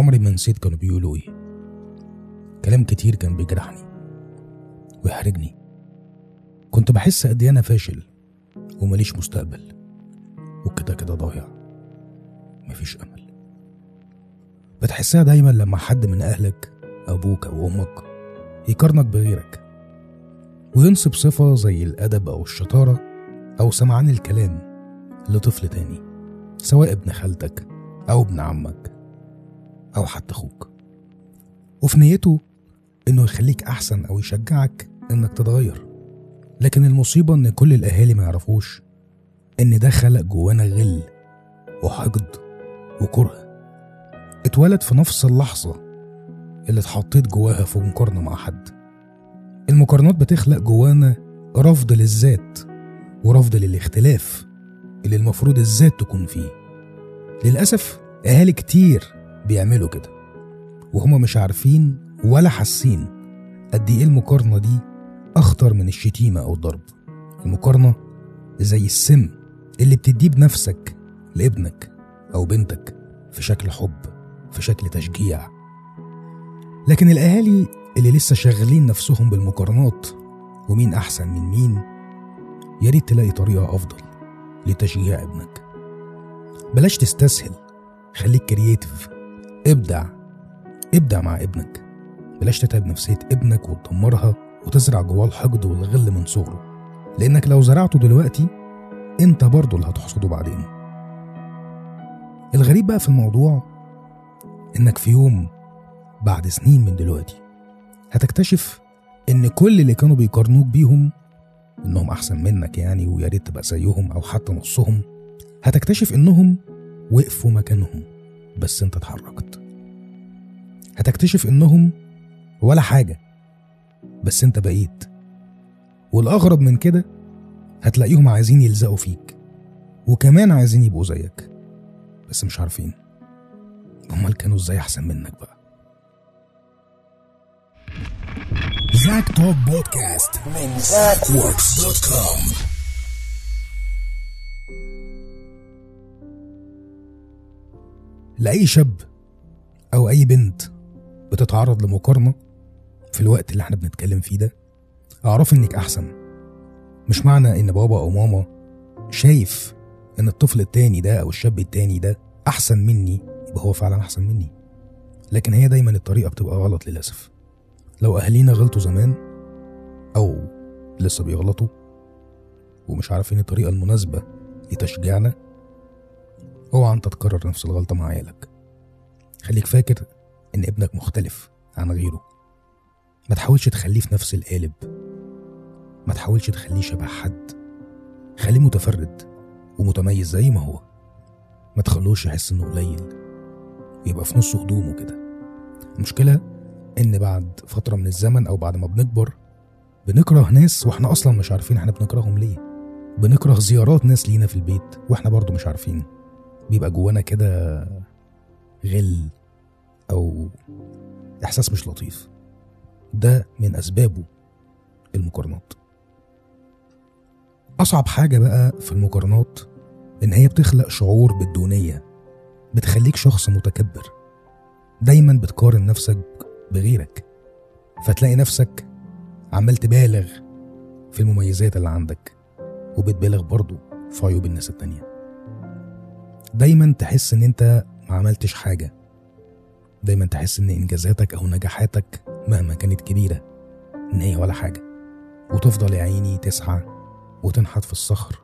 عمري ما نسيت كانوا بيقولوا إيه. كلام كتير كان بيجرحني ويحرجني. كنت بحس قد إيه أنا فاشل ومليش مستقبل. وكده كده ضايع. مفيش أمل. بتحسها دايما لما حد من أهلك أبوك أو أمك يقارنك بغيرك. وينسب صفة زي الأدب أو الشطارة أو سمعان الكلام لطفل تاني سواء ابن خالتك أو ابن عمك. أو حتى أخوك. وفي نيته إنه يخليك أحسن أو يشجعك إنك تتغير. لكن المصيبة إن كل الأهالي ما يعرفوش إن ده خلق جوانا غل وحقد وكره. اتولد في نفس اللحظة اللي اتحطيت جواها في مقارنة مع حد. المقارنات بتخلق جوانا رفض للذات ورفض للاختلاف اللي المفروض الذات تكون فيه. للأسف أهالي كتير بيعملوا كده. وهما مش عارفين ولا حاسين قد إيه المقارنة دي أخطر من الشتيمة أو الضرب. المقارنة زي السم اللي بتديه بنفسك لابنك أو بنتك في شكل حب في شكل تشجيع. لكن الأهالي اللي لسه شاغلين نفسهم بالمقارنات ومين أحسن من مين يا ريت تلاقي طريقة أفضل لتشجيع ابنك. بلاش تستسهل خليك كرييتيف ابدع. ابدع مع ابنك. بلاش تتعب نفسية ابنك وتدمرها وتزرع جواه الحقد والغل من صغره. لأنك لو زرعته دلوقتي أنت برضه اللي هتحصده بعدين. الغريب بقى في الموضوع إنك في يوم بعد سنين من دلوقتي هتكتشف إن كل اللي كانوا بيقارنوك بيهم إنهم أحسن منك يعني ويا ريت تبقى زيهم أو حتى نصهم هتكتشف إنهم وقفوا مكانهم. بس انت اتحركت. هتكتشف انهم ولا حاجة بس انت بقيت. والأغرب من كده هتلاقيهم عايزين يلزقوا فيك وكمان عايزين يبقوا زيك بس مش عارفين. أمال كانوا إزاي أحسن منك بقى؟ زاك توب بودكاست من زاك لأي شاب أو أي بنت بتتعرض لمقارنة في الوقت اللي إحنا بنتكلم فيه ده أعرف إنك أحسن. مش معنى إن بابا أو ماما شايف إن الطفل التاني ده أو الشاب التاني ده أحسن مني يبقى هو فعلا أحسن مني. لكن هي دايما الطريقة بتبقى غلط للأسف. لو أهالينا غلطوا زمان أو لسه بيغلطوا ومش عارفين الطريقة المناسبة لتشجيعنا اوعى انت تكرر نفس الغلطة مع عيالك. خليك فاكر إن ابنك مختلف عن غيره. ما تحاولش تخليه في نفس القالب. ما تحاولش تخليه شبه حد. خليه متفرد ومتميز زي ما هو. ما تخلوش يحس إنه قليل. ويبقى في نص هدومه كده. المشكلة إن بعد فترة من الزمن أو بعد ما بنكبر بنكره ناس وإحنا أصلا مش عارفين إحنا بنكرههم ليه. بنكره زيارات ناس لينا في البيت وإحنا برضو مش عارفين. بيبقى جوانا كده غل أو إحساس مش لطيف. ده من أسبابه المقارنات. أصعب حاجة بقى في المقارنات إن هي بتخلق شعور بالدونية بتخليك شخص متكبر. دايما بتقارن نفسك بغيرك فتلاقي نفسك عمال تبالغ في المميزات اللي عندك وبتبالغ برضه في عيوب الناس التانية. دايما تحس إن أنت ما عملتش حاجة. دايما تحس إن إنجازاتك أو نجاحاتك مهما كانت كبيرة إن هي ولا حاجة. وتفضل يا عيني تسعى وتنحت في الصخر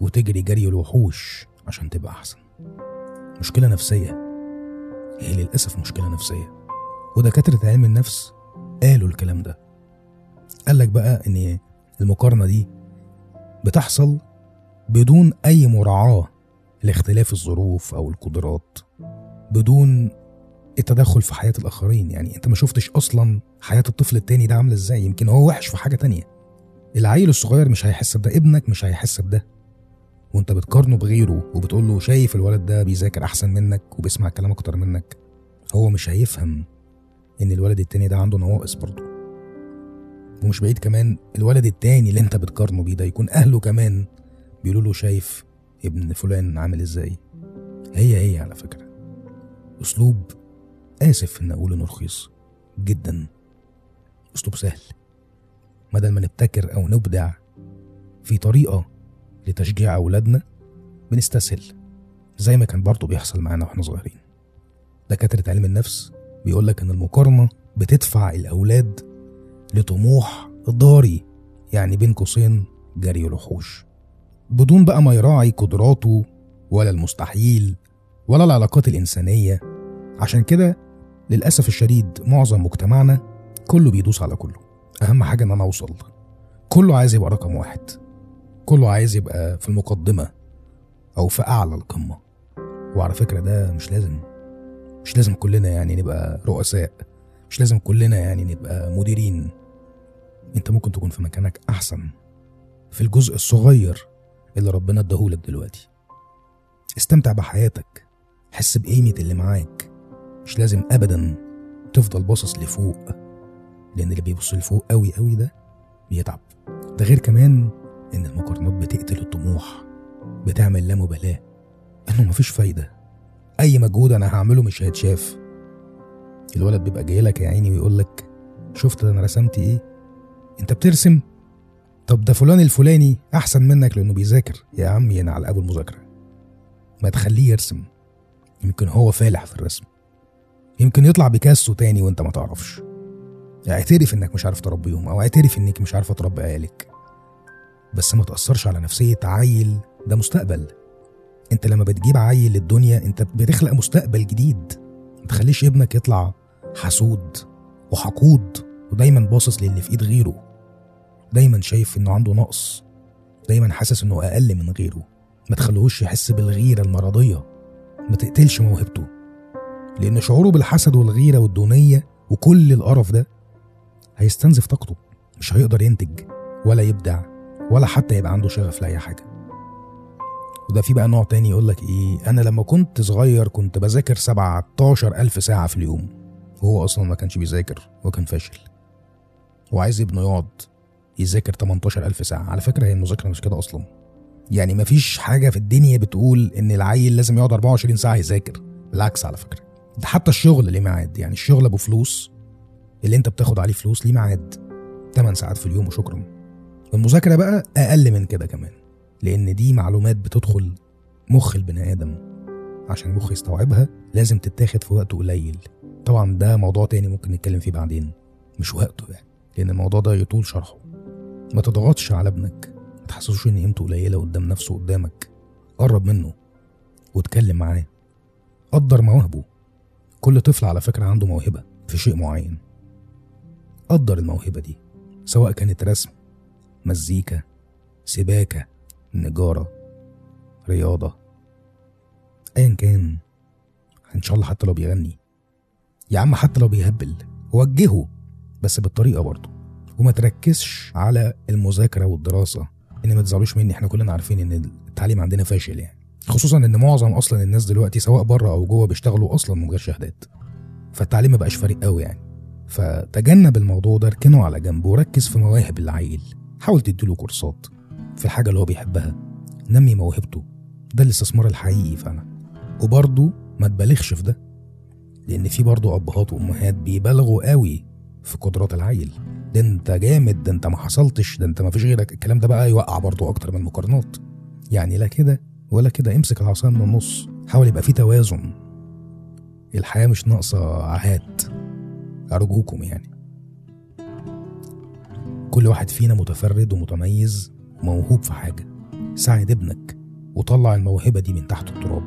وتجري جري الوحوش عشان تبقى أحسن. مشكلة نفسية. هي للأسف مشكلة نفسية. ودكاترة علم النفس قالوا الكلام ده. قالك بقى إن المقارنة دي بتحصل بدون أي مراعاة. لاختلاف الظروف أو القدرات بدون التدخل في حياة الآخرين. يعني أنت ما شفتش أصلا حياة الطفل التاني ده عاملة إزاي؟ يمكن هو وحش في حاجة تانية. العيل الصغير مش هيحس بده ابنك مش هيحس بده. وأنت بتقارنه بغيره وبتقول له شايف الولد ده بيذاكر أحسن منك وبيسمع كلام أكتر منك. هو مش هيفهم إن الولد التاني ده عنده نواقص برضه. ومش بعيد كمان الولد التاني اللي أنت بتقارنه بيه ده يكون أهله كمان بيقولوا له شايف ابن فلان عامل إزاي؟ هي هي على فكرة. أسلوب آسف إن أقول إنه رخيص جدا. أسلوب سهل. بدل ما نبتكر أو نبدع في طريقة لتشجيع أولادنا بنستسهل زي ما كان برضه بيحصل معانا وإحنا صغيرين. دكاترة علم النفس بيقولك إن المقارنة بتدفع الأولاد لطموح ضاري يعني بين قوسين جري الوحوش. بدون بقى ما يراعي قدراته ولا المستحيل ولا العلاقات الإنسانية. عشان كده للأسف الشديد معظم مجتمعنا كله بيدوس على كله. أهم حاجة إن أنا أوصل. كله عايز يبقى رقم واحد. كله عايز يبقى في المقدمة أو في أعلى القمة. وعلى فكرة ده مش لازم مش لازم كلنا يعني نبقى رؤساء. مش لازم كلنا يعني نبقى مديرين. أنت ممكن تكون في مكانك أحسن. في الجزء الصغير اللي ربنا اداهولك دلوقتي. استمتع بحياتك. حس بقيمة اللي معاك. مش لازم ابدا تفضل باصص لفوق لأن اللي بيبص لفوق قوي قوي ده بيتعب. ده غير كمان إن المقارنات بتقتل الطموح بتعمل لا مبالاة. انه مفيش فايدة. أي مجهود أنا هعمله مش هيتشاف. الولد بيبقى جاي لك يا عيني ويقول لك شفت أنا رسمت إيه؟ أنت بترسم. طب ده فلان الفلاني أحسن منك لأنه بيذاكر. يا عمي أنا على أبو المذاكرة. ما تخليه يرسم. يمكن هو فالح في الرسم. يمكن يطلع بيكاسو تاني وأنت ما تعرفش. اعترف إنك مش عارف تربيهم أو اعترف إنك مش عارفه تربي عيالك. بس ما تأثرش على نفسية عيل ده مستقبل. أنت لما بتجيب عيل للدنيا أنت بتخلق مستقبل جديد. ما تخليش ابنك يطلع حسود وحقود ودايما باصص للي في إيد غيره. دايما شايف إنه عنده نقص دايما حاسس إنه أقل من غيره. ما تخلوهوش يحس بالغيرة المرضية. ما تقتلش موهبته. لأن شعوره بالحسد والغيرة والدونية وكل القرف ده هيستنزف طاقته. مش هيقدر ينتج ولا يبدع ولا حتى يبقى عنده شغف لأي حاجة. وده في بقى نوع تاني يقولك إيه أنا لما كنت صغير كنت بذاكر 17 ألف ساعة في اليوم. وهو أصلا ما كانش بيذاكر وكان فاشل. وعايز ابنه يقعد يذاكر 18 ألف ساعة. على فكرة هي المذاكرة مش كده أصلا. يعني مفيش حاجة في الدنيا بتقول إن العيل لازم يقعد 24 ساعة يذاكر. بالعكس على فكرة. ده حتى الشغل ليه ميعاد. يعني الشغل أبو فلوس اللي أنت بتاخد عليه فلوس ليه ميعاد؟ 8 ساعات في اليوم وشكرا. المذاكرة بقى أقل من كده كمان لأن دي معلومات بتدخل مخ البني آدم. عشان المخ يستوعبها لازم تتاخد في وقت قليل. طبعا ده موضوع تاني ممكن نتكلم فيه بعدين مش وقته يعني لأن الموضوع ده يطول شرحه. ما تضغطش على ابنك. ما تحسسوش إن قيمته قليلة قدام نفسه قدامك قرب منه واتكلم معاه. قدر مواهبه. كل طفل على فكرة عنده موهبة في شيء معين. قدر الموهبة دي سواء كانت رسم مزيكا سباكة نجارة رياضة. ايا كان إن شاء الله حتى لو بيغني. يا عم حتى لو بيهبل وجهه بس بالطريقة برضه. وما تركزش على المذاكرة والدراسة. إن ما تزعلوش مني إحنا كلنا عارفين إن التعليم عندنا فاشل يعني. خصوصا إن معظم أصلا الناس دلوقتي سواء بره أو جوه بيشتغلوا أصلا من غير شهادات. فالتعليم ما بقاش فارق قوي يعني. فتجنب الموضوع ده اركنه على جنب وركز في مواهب العيل. حاول تديله كورسات في الحاجة اللي هو بيحبها. نمي موهبته. ده الاستثمار الحقيقي فعلا. وبرضه ما تبالغش في ده لأن في برضه أبهات وأمهات بيبالغوا قوي في قدرات العيل. ده انت جامد ده انت ما حصلتش ده انت ما فيش غيرك. الكلام ده بقى يوقع برضه أكتر من المقارنات يعني لا كده ولا كده. امسك العصايه من النص. حاول يبقى في توازن. الحياة مش ناقصة عهات. أرجوكم يعني. كل واحد فينا متفرد ومتميز وموهوب في حاجة. ساعد ابنك وطلع الموهبة دي من تحت التراب.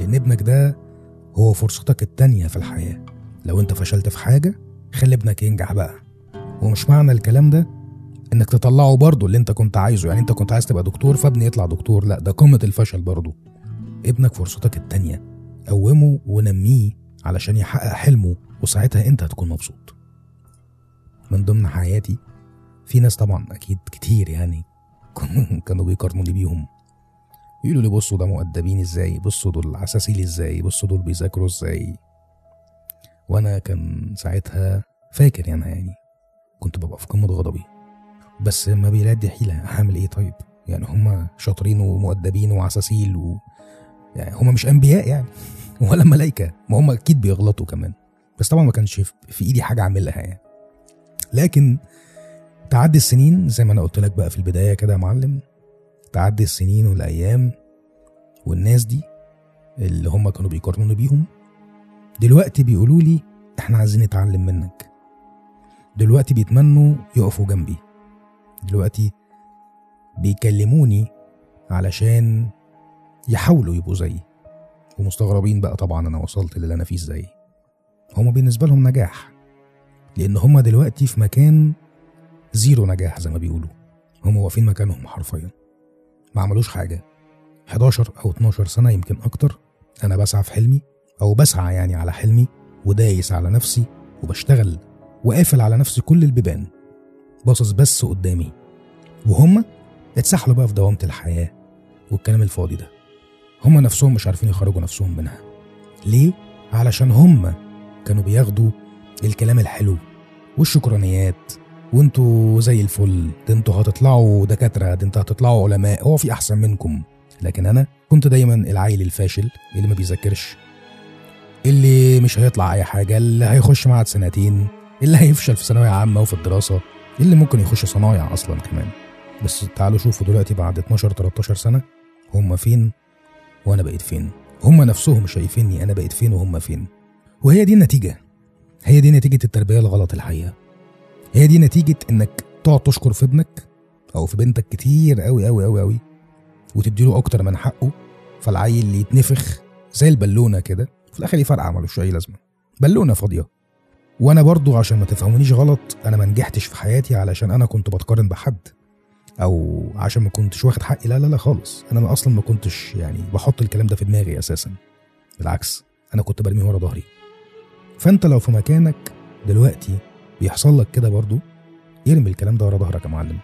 لأن ابنك ده هو فرصتك التانية في الحياة. لو انت فشلت في حاجة خلي ابنك ينجح بقى. ومش معنى الكلام ده إنك تطلعه برضه اللي أنت كنت عايزه. يعني أنت كنت عايز تبقى دكتور فابني يطلع دكتور. لأ ده قمة الفشل برضه. ابنك فرصتك التانية. قومه ونميه علشان يحقق حلمه وساعتها أنت هتكون مبسوط. من ضمن حياتي في ناس طبعا أكيد كتير يعني كانوا بيقارنوني بيهم. يقولوا لي بصوا ده مؤدبين إزاي؟ بصوا دول عساسيل إزاي؟ بصوا دول بيذاكروا إزاي؟ وأنا كان ساعتها فاكر يعني يعني كنت ببقى في قمة غضبي. بس ما بيلاقي حيلة هعمل إيه طيب؟ يعني هم شاطرين ومؤدبين وعساسيل و... يعني هم مش أنبياء يعني. ولا ملائكة. ما هم أكيد بيغلطوا كمان. بس طبعا ما كانش في- إيدي حاجة أعملها يعني. لكن تعدي السنين زي ما أنا قلت لك بقى في البداية كده يا معلم تعدي السنين والأيام والناس دي اللي هم كانوا بيقارنوني بيهم دلوقتي بيقولوا لي إحنا عايزين نتعلم منك. دلوقتي بيتمنوا يقفوا جنبي. دلوقتي بيكلموني علشان يحاولوا يبقوا زيي. ومستغربين بقى طبعا أنا وصلت للي أنا فيه إزاي. هما بالنسبة لهم نجاح. لأن هما دلوقتي في مكان زيرو نجاح زي ما بيقولوا. هما واقفين مكانهم حرفيا. ما عملوش حاجة. 11 أو 12 سنة يمكن أكتر أنا بسعى في حلمي أو بسعى يعني على حلمي ودايس على نفسي وبشتغل وقافل على نفسي كل البيبان. باصص بس قدامي. وهم اتسحلوا بقى في دوامة الحياة والكلام الفاضي ده. هم نفسهم مش عارفين يخرجوا نفسهم منها. ليه؟ علشان هم كانوا بياخدوا الكلام الحلو والشكرانيات. وانتوا زي الفل. ده أنتوا هتطلعوا دكاترة ده أنتوا هتطلعوا علماء. هو في أحسن منكم. لكن أنا كنت دايما العيل الفاشل اللي ما بيذاكرش. اللي مش هيطلع أي حاجة اللي هيخش معهد سنتين اللي هيفشل في ثانوية عامة وفي الدراسة اللي ممكن يخش صنايع أصلا كمان. بس تعالوا شوفوا دلوقتي بعد 12 13 سنة هم فين وأنا بقيت فين. هم نفسهم شايفيني أنا بقيت فين وهم فين. وهي دي النتيجة. هي دي نتيجة التربية الغلط الحقيقة. هي دي نتيجة إنك تقعد تشكر في ابنك أو في بنتك كتير قوي قوي قوي قوي وتديله أكتر من حقه فالعيل اللي يتنفخ زي البالونة كده. في الآخر يفرقع ملوش أي لازمة. بالونة فاضية. وأنا برضو عشان ما تفهمونيش غلط أنا ما نجحتش في حياتي علشان أنا كنت بتقارن بحد. أو عشان ما كنتش واخد حقي لا لا لا خالص. أنا أصلا ما كنتش يعني بحط الكلام ده في دماغي أساسا. بالعكس أنا كنت برميه ورا ظهري. فانت لو في مكانك دلوقتي بيحصل لك كده برضو ارمي الكلام ده ورا ظهرك يا معلم.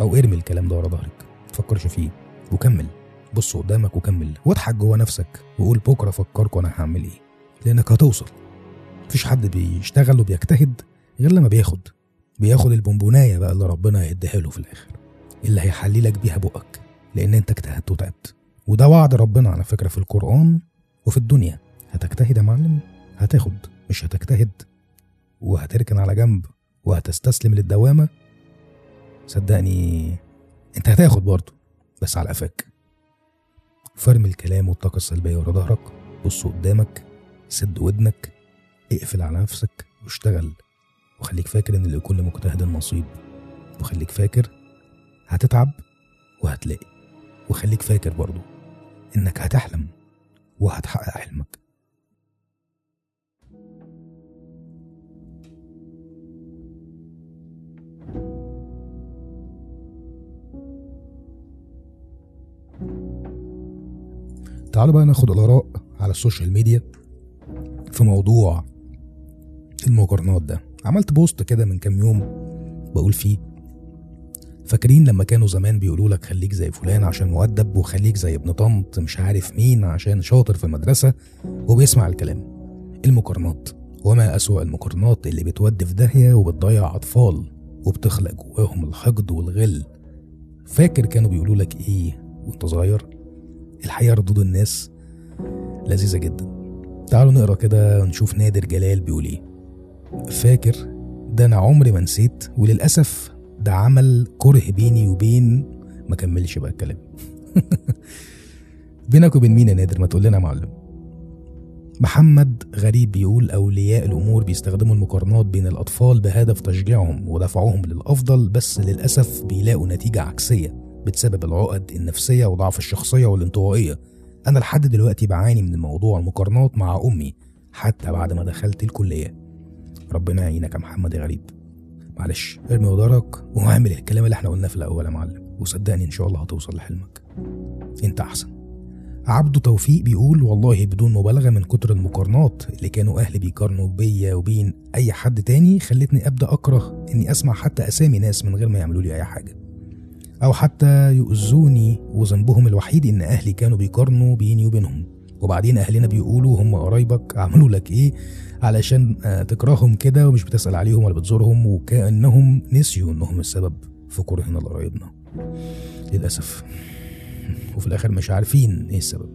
أو ارمي الكلام ده ورا ظهرك. متفكرش فيه وكمل. بص قدامك وكمل. واضحك جوه نفسك وقول بكرة افكرك وأنا هعمل إيه. لأنك هتوصل. مفيش حد بيشتغل وبيجتهد غير لما بياخد بياخد البونبوناية بقى اللي ربنا هيديها له في الآخر اللي هيحللك بيها بقك لأن أنت اجتهدت وتعبت. وده وعد ربنا على فكرة في القرآن وفي الدنيا. هتجتهد يا معلم؟ هتاخد مش هتجتهد. وهتركن على جنب وهتستسلم للدوامة. صدقني أنت هتاخد برضه بس على قفاك. فرم الكلام والطاقة السلبية ورا ظهرك بص قدامك سد ودنك اقفل على نفسك واشتغل وخليك فاكر إن لكل مجتهد نصيب وخليك فاكر هتتعب وهتلاقي وخليك فاكر برضو إنك هتحلم وهتحقق حلمك. تعالوا بقى ناخد الآراء على ال social media في موضوع المقارنات ده. عملت post كده من كام يوم بقول فيه فاكرين لما كانوا زمان بيقولوا لك خليك زي فلان عشان مؤدب وخليك زي ابن طنط مش عارف مين عشان شاطر في المدرسة وبيسمع الكلام. المقارنات وما أسوأ المقارنات اللي بتودي في داهية وبتضيع أطفال وبتخلق جواهم الحقد والغل. فاكر كانوا بيقولوا لك إيه وأنت صغير؟ الحقيقة ردود الناس لذيذة جدا. تعالوا نقرأ كده ونشوف نادر جلال بيقول إيه. فاكر؟ ده أنا عمري ما نسيت وللأسف ده عمل كره بيني وبين ما كملش بقى الكلام. بينك وبين مين يا نادر؟ ما تقول لنا معلم. محمد غريب بيقول أولياء الأمور بيستخدموا المقارنات بين الأطفال بهدف تشجيعهم ودفعهم للأفضل بس للأسف بيلاقوا نتيجة عكسية بسبب العقد النفسية وضعف الشخصية والانطوائية. أنا لحد دلوقتي بعاني من موضوع المقارنات مع أمي حتى بعد ما دخلت الكلية. ربنا يعينك يا محمد يا غريب. معلش. ارمي ودارك واعمل الكلام اللي إحنا قلناه في الأول يا معلم وصدقني إن شاء الله هتوصل لحلمك. أنت أحسن. عبده توفيق بيقول والله بدون مبالغة من كتر المقارنات اللي كانوا أهلي بيقارنوا بيا وبين أي حد تاني خلتني أبدأ أكره إني أسمع حتى أسامي ناس من غير ما يعملوا لي أي حاجة. أو حتى يؤذوني وذنبهم الوحيد إن أهلي كانوا بيقارنوا بيني وبينهم. وبعدين أهلنا بيقولوا هم قرايبك عملوا لك إيه؟ علشان آه، تكرههم كده ومش بتسأل عليهم ولا بتزورهم وكأنهم نسيوا إنهم السبب في كرهنا لقرايبنا. للأسف. وفي الآخر مش عارفين إيه السبب.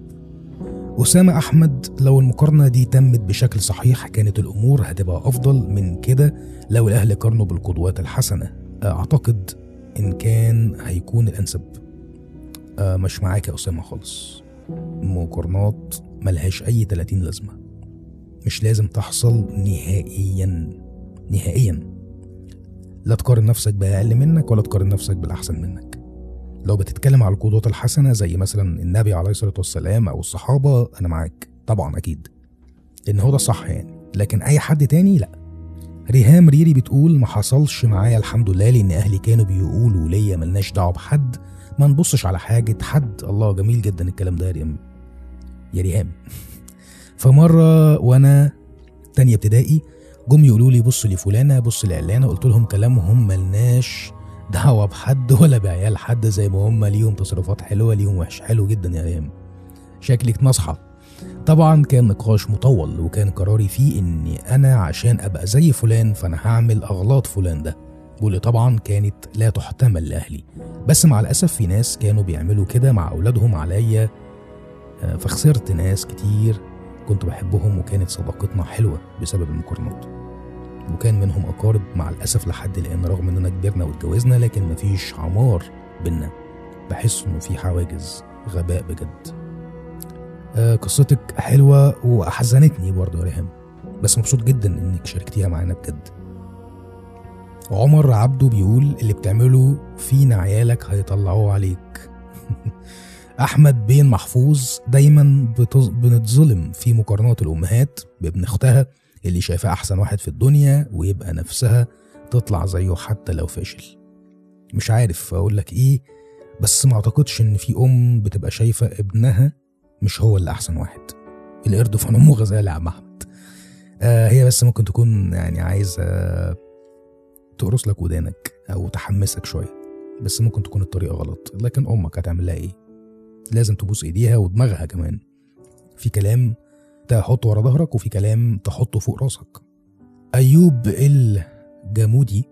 أسامة أحمد لو المقارنة دي تمت بشكل صحيح كانت الأمور هتبقى أفضل من كده لو الأهل قارنوا بالقدوات الحسنة. أعتقد إن كان هيكون الأنسب. آه، مش معاك يا أسامة خالص. مقارنات ملهاش أي 30 لازمة. مش لازم تحصل نهائيا نهائيا. لا تقارن نفسك بأقل منك ولا تقارن نفسك بالأحسن منك. لو بتتكلم على القدوات الحسنة زي مثلا النبي عليه الصلاة والسلام أو الصحابة أنا معاك. طبعا أكيد. إن هو ده صح يعني. لكن أي حد تاني لأ. ريهام ريري بتقول ما حصلش معايا الحمد لله لأن أهلي كانوا بيقولوا ليا ملناش دعوة بحد. ما نبصش على حاجة حد. الله جميل جدا الكلام ده يا ريهام. يا ريهام. فمرة وأنا تانية ابتدائي جم يقولوا لي بص لفلانة بص لعلانة قلت لهم كلامهم ملناش دعوة بحد ولا بعيال حد زي ما هم ليهم تصرفات حلوة ليهم وحش حلو جدا يا ريهام شكلك نصحة طبعا كان نقاش مطول وكان قراري فيه إني أنا عشان أبقى زي فلان فأنا هعمل أغلاط فلان ده. واللي طبعا كانت لا تحتمل لأهلي. بس مع الأسف في ناس كانوا بيعملوا كده مع أولادهم عليا آه، فخسرت ناس كتير. كنت بحبهم وكانت صداقتنا حلوة بسبب المقارنات. وكان منهم أقارب مع الأسف لحد الآن رغم إننا كبرنا واتجوزنا لكن مفيش عمار بينا. بحس إنه في حواجز غباء بجد. آه، قصتك حلوة وأحزنتني برضه يا ريهام. بس مبسوط جدا إنك شاركتيها معانا بجد. عمر عبده بيقول اللي بتعمله فينا عيالك هيطلعوه عليك. أحمد بين محفوظ دايما. بنتظلم في مقارنات الأمهات بابن أختها اللي شايفاه أحسن واحد في الدنيا ويبقى نفسها تطلع زيه حتى لو فاشل. مش عارف أقول لك إيه بس ما أعتقدش إن في أم بتبقى شايفة ابنها مش هو اللي أحسن واحد. القرد في امه غزاله يا عم أحمد. آه هي بس ممكن تكون يعني عايزة تقرص لك ودانك أو تحمسك شوية بس ممكن تكون الطريقة غلط. لكن أمك هتعمل لها إيه؟ لازم تبوس ايديها ودماغها كمان. في كلام تحطه ورا ظهرك وفي كلام تحطه فوق راسك. أيوب الجامودي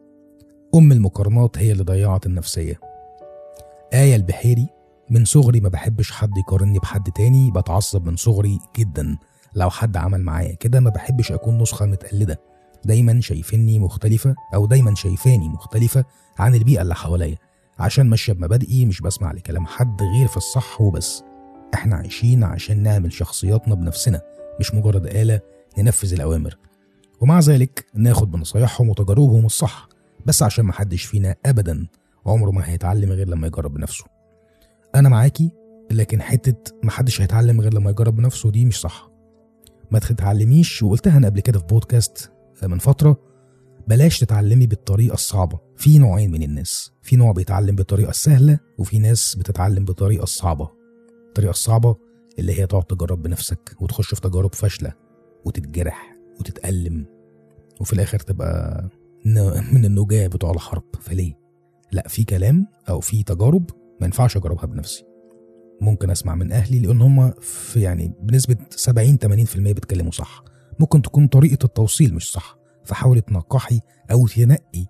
أم المقارنات هي اللي ضيعت النفسية. آية البحيري من صغري ما بحبش حد يقارني بحد تاني بتعصب من صغري جدا. لو حد عمل معايا كده ما بحبش أكون نسخة متقلدة. دايما شايفيني مختلفة أو دايما شايفاني مختلفة عن البيئة اللي حواليا. عشان ماشية بمبادئي مش بسمع لكلام حد غير في الصح وبس. إحنا عايشين عشان نعمل شخصياتنا بنفسنا مش مجرد آلة ننفذ الأوامر. ومع ذلك ناخد بنصايحهم وتجاربهم الصح بس عشان محدش فينا أبدا عمره ما هيتعلم غير لما يجرب بنفسه. أنا معاكي لكن حتة محدش هيتعلم غير لما يجرب بنفسه دي مش صح. ما تتعلميش وقلتها أنا قبل كده في بودكاست من فترة بلاش تتعلمي بالطريقة الصعبة. في نوعين من الناس. في نوع بيتعلم بالطريقة السهله وفي ناس بتتعلم بالطريقة الصعبه الطريقة الصعبة اللي هي تقعد تجرب بنفسك وتخش في تجارب فاشلة وتتجرح وتتألم وفي الآخر تبقى من النجاة بتوع الحرب. فليه؟ لا في كلام أو في تجارب ما ينفعش أجربها بنفسي. ممكن أسمع من أهلي لأن هم في يعني بنسبة 70 80% بيتكلموا صح. ممكن تكون طريقة التوصيل مش صح. فحاولي تنقحي أو تنقي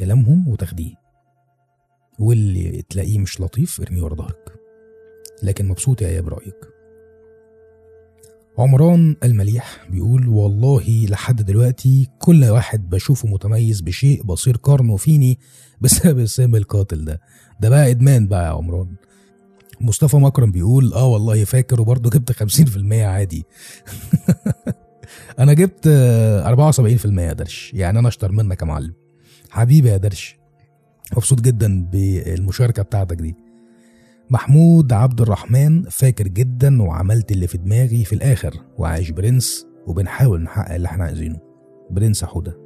كلامهم وتاخديه. واللي تلاقيه مش لطيف ارميه ورا ظهرك. لكن مبسوط يا إيه برايك عمران المليح بيقول والله لحد دلوقتي كل واحد بشوفه متميز بشيء بصير قرنه فيني بسبب السم القاتل ده. ده بقى إدمان بقى يا عمران. مصطفى مكرم بيقول آه والله فاكر وبرضه جبت 50% عادي. أنا جبت آه، 74% يا درش. يعني أنا أشطر منك يا معلم. حبيبي يا درش. مبسوط جدا بالمشاركة بتاعتك دي. محمود عبد الرحمن فاكر جدا وعملت اللي في دماغي في الآخر. وعايش برنس وبنحاول نحقق اللي إحنا عايزينه. برنس حوده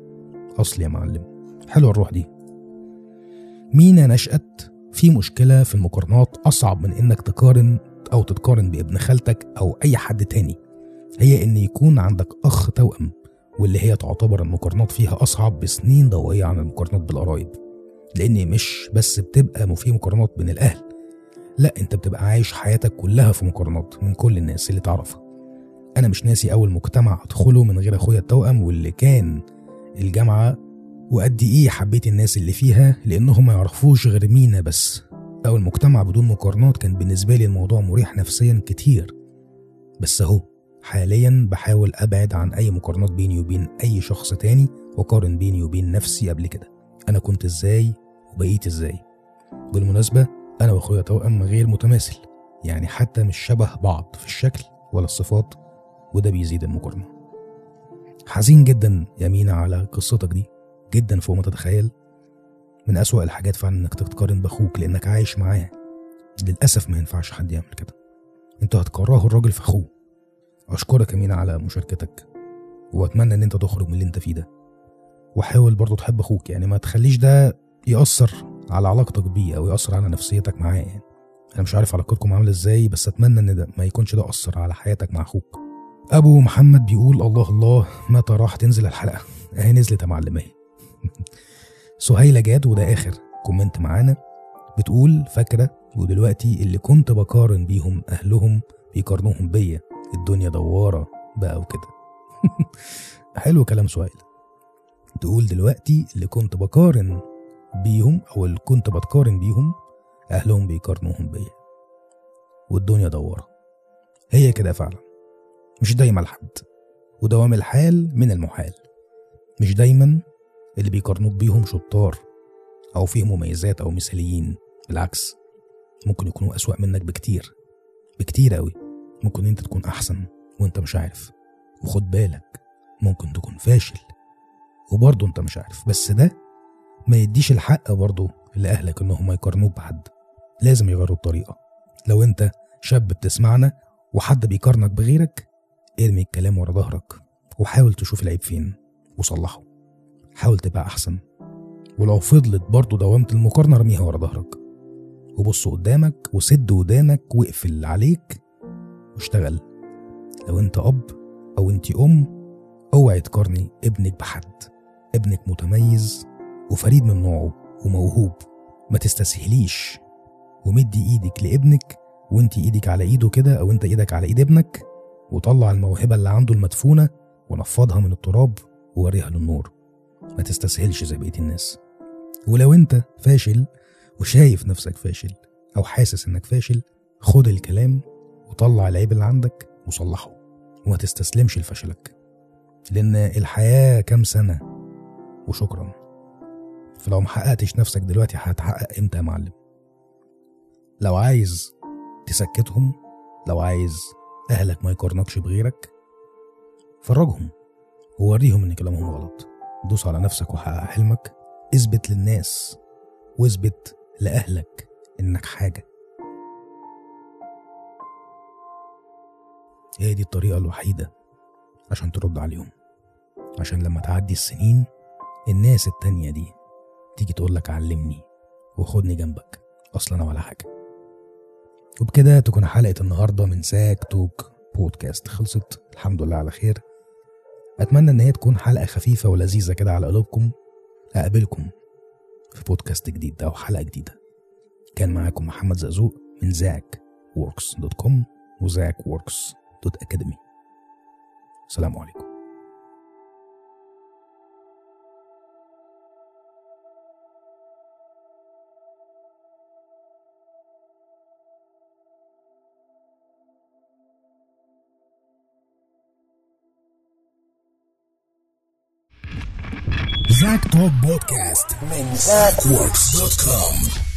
اصل يا معلم. حلوة الروح دي. مينا نشأت في مشكلة في المقارنات أصعب من إنك تقارن أو تتقارن بابن خالتك أو أي حد تاني. هي إن يكون عندك أخ توأم واللي هي تعتبر المقارنات فيها أصعب بسنين ضوئية عن المقارنات بالقرايب. لأن مش بس بتبقى في مقارنات بين الأهل لا أنت بتبقى عايش حياتك كلها في مقارنات من كل الناس اللي تعرفها. أنا مش ناسي أول مجتمع أدخله من غير أخويا التوأم واللي كان الجامعة وقد إيه حبيت الناس اللي فيها لأنهم ما يعرفوش غير مينا بس. أو المجتمع بدون مقارنات كان بالنسبة لي الموضوع مريح نفسيا كتير. بس أهو حاليا بحاول أبعد عن أي مقارنات بيني وبين أي شخص تاني واقارن بيني وبين نفسي قبل كده. أنا كنت إزاي وبقيت إزاي. بالمناسبة أنا وأخويا توأم غير متماثل يعني حتى مش شبه بعض في الشكل ولا الصفات وده بيزيد المقارنة. حزين جدا يا مينا على قصتك دي. جدا فوق ما تتخيل. من أسوأ الحاجات فعلا إنك تتقارن بأخوك لإنك عايش معاه. للأسف ما ينفعش حد يعمل كده. أنتوا هتكرهوا الراجل في أخوه. أشكرك يا مينا على مشاركتك وأتمنى إن أنت تخرج من اللي أنت فيه ده. وحاول برضه تحب أخوك يعني ما تخليش ده يأثر على علاقتك بيه أو يأثر على نفسيتك معاه يعني. أنا مش عارف علاقتكم عاملة إزاي بس أتمنى إن ده ما يكونش ده أثر على حياتك مع أخوك. أبو محمد بيقول الله الله متى راح تنزل الحلقة؟ أهي نزلت يا معلم أهي. سهيلة جاد وده آخر كومنت معانا. بتقول فاكرة ودلوقتي اللي كنت بقارن بيهم أهلهم بيقارنوهم بيا. الدنيا دوارة بقى وكده. حلو كلام سهيل. تقول دلوقتي اللي كنت بقارن بيهم أو اللي كنت بتقارن بيهم أهلهم بيقارنوهم بيا. والدنيا دوارة. هي كده فعلا. مش دايما لحد. ودوام الحال من المحال. مش دايما اللي بيقارنوك بيهم شطار أو فيهم مميزات أو مثاليين. بالعكس ممكن يكونوا أسوأ منك بكتير. بكتير قوي ممكن انت تكون احسن وانت مش عارف. وخد بالك ممكن تكون فاشل وبرضه انت مش عارف. بس ده ما يديش الحق برضه لأهلك إنهم يقارنوك بحد. لازم يغيروا الطريقة. لو أنت شاب بتسمعنا وحد بيقارنك بغيرك ارمي الكلام ورا ظهرك وحاول تشوف العيب فين وصلحه. حاول تبقى أحسن. ولو فضلت برضه دوامة المقارنة ارميها ورا ظهرك. وبص قدامك وسد ودانك واقفل عليك واشتغل. لو انت أب أو انت أم أوعي تقارني ابنك بحد. ابنك متميز وفريد من نوعه وموهوب. ما تستسهليش. ومدي إيدك لابنك وانت إيدك على إيده كده أو انت إيدك على إيد ابنك وطلع الموهبة اللي عنده المدفونة ونفضها من التراب ووريها للنور. ما تستسهلش زي بقية الناس. ولو انت فاشل وشايف نفسك فاشل أو حاسس إنك فاشل خد الكلام وطلع العيب اللي عندك وصلحه وما تستسلمش لفشلك. لأن الحياة كام سنة؟ وشكرا. فلو محققتش نفسك دلوقتي هتحقق إمتى يا معلم؟ لو عايز تسكتهم لو عايز أهلك ما يقارنكش بغيرك فرجهم ووريهم إن كلامهم غلط. دوس على نفسك وحقق حلمك. اثبت للناس واثبت لأهلك إنك حاجة. هي دي الطريقة الوحيدة عشان ترد عليهم. عشان لما تعدي السنين الناس التانية دي تيجي تقولك علمني وخدني جنبك أصلا أنا ولا حاجة. وبكده تكون حلقة النهارده من Zak Talk podcast خلصت. الحمد لله على خير. أتمنى إن هي تكون حلقة خفيفة ولذيذة كده على قلوبكم. أقابلكم في بودكاست جديد أو حلقة جديدة. كان معاكم محمد زقزوق من Zak Works dot com و Zak Works. dot academy السلام عليكم Zack Talk Podcast من ZackWorks.com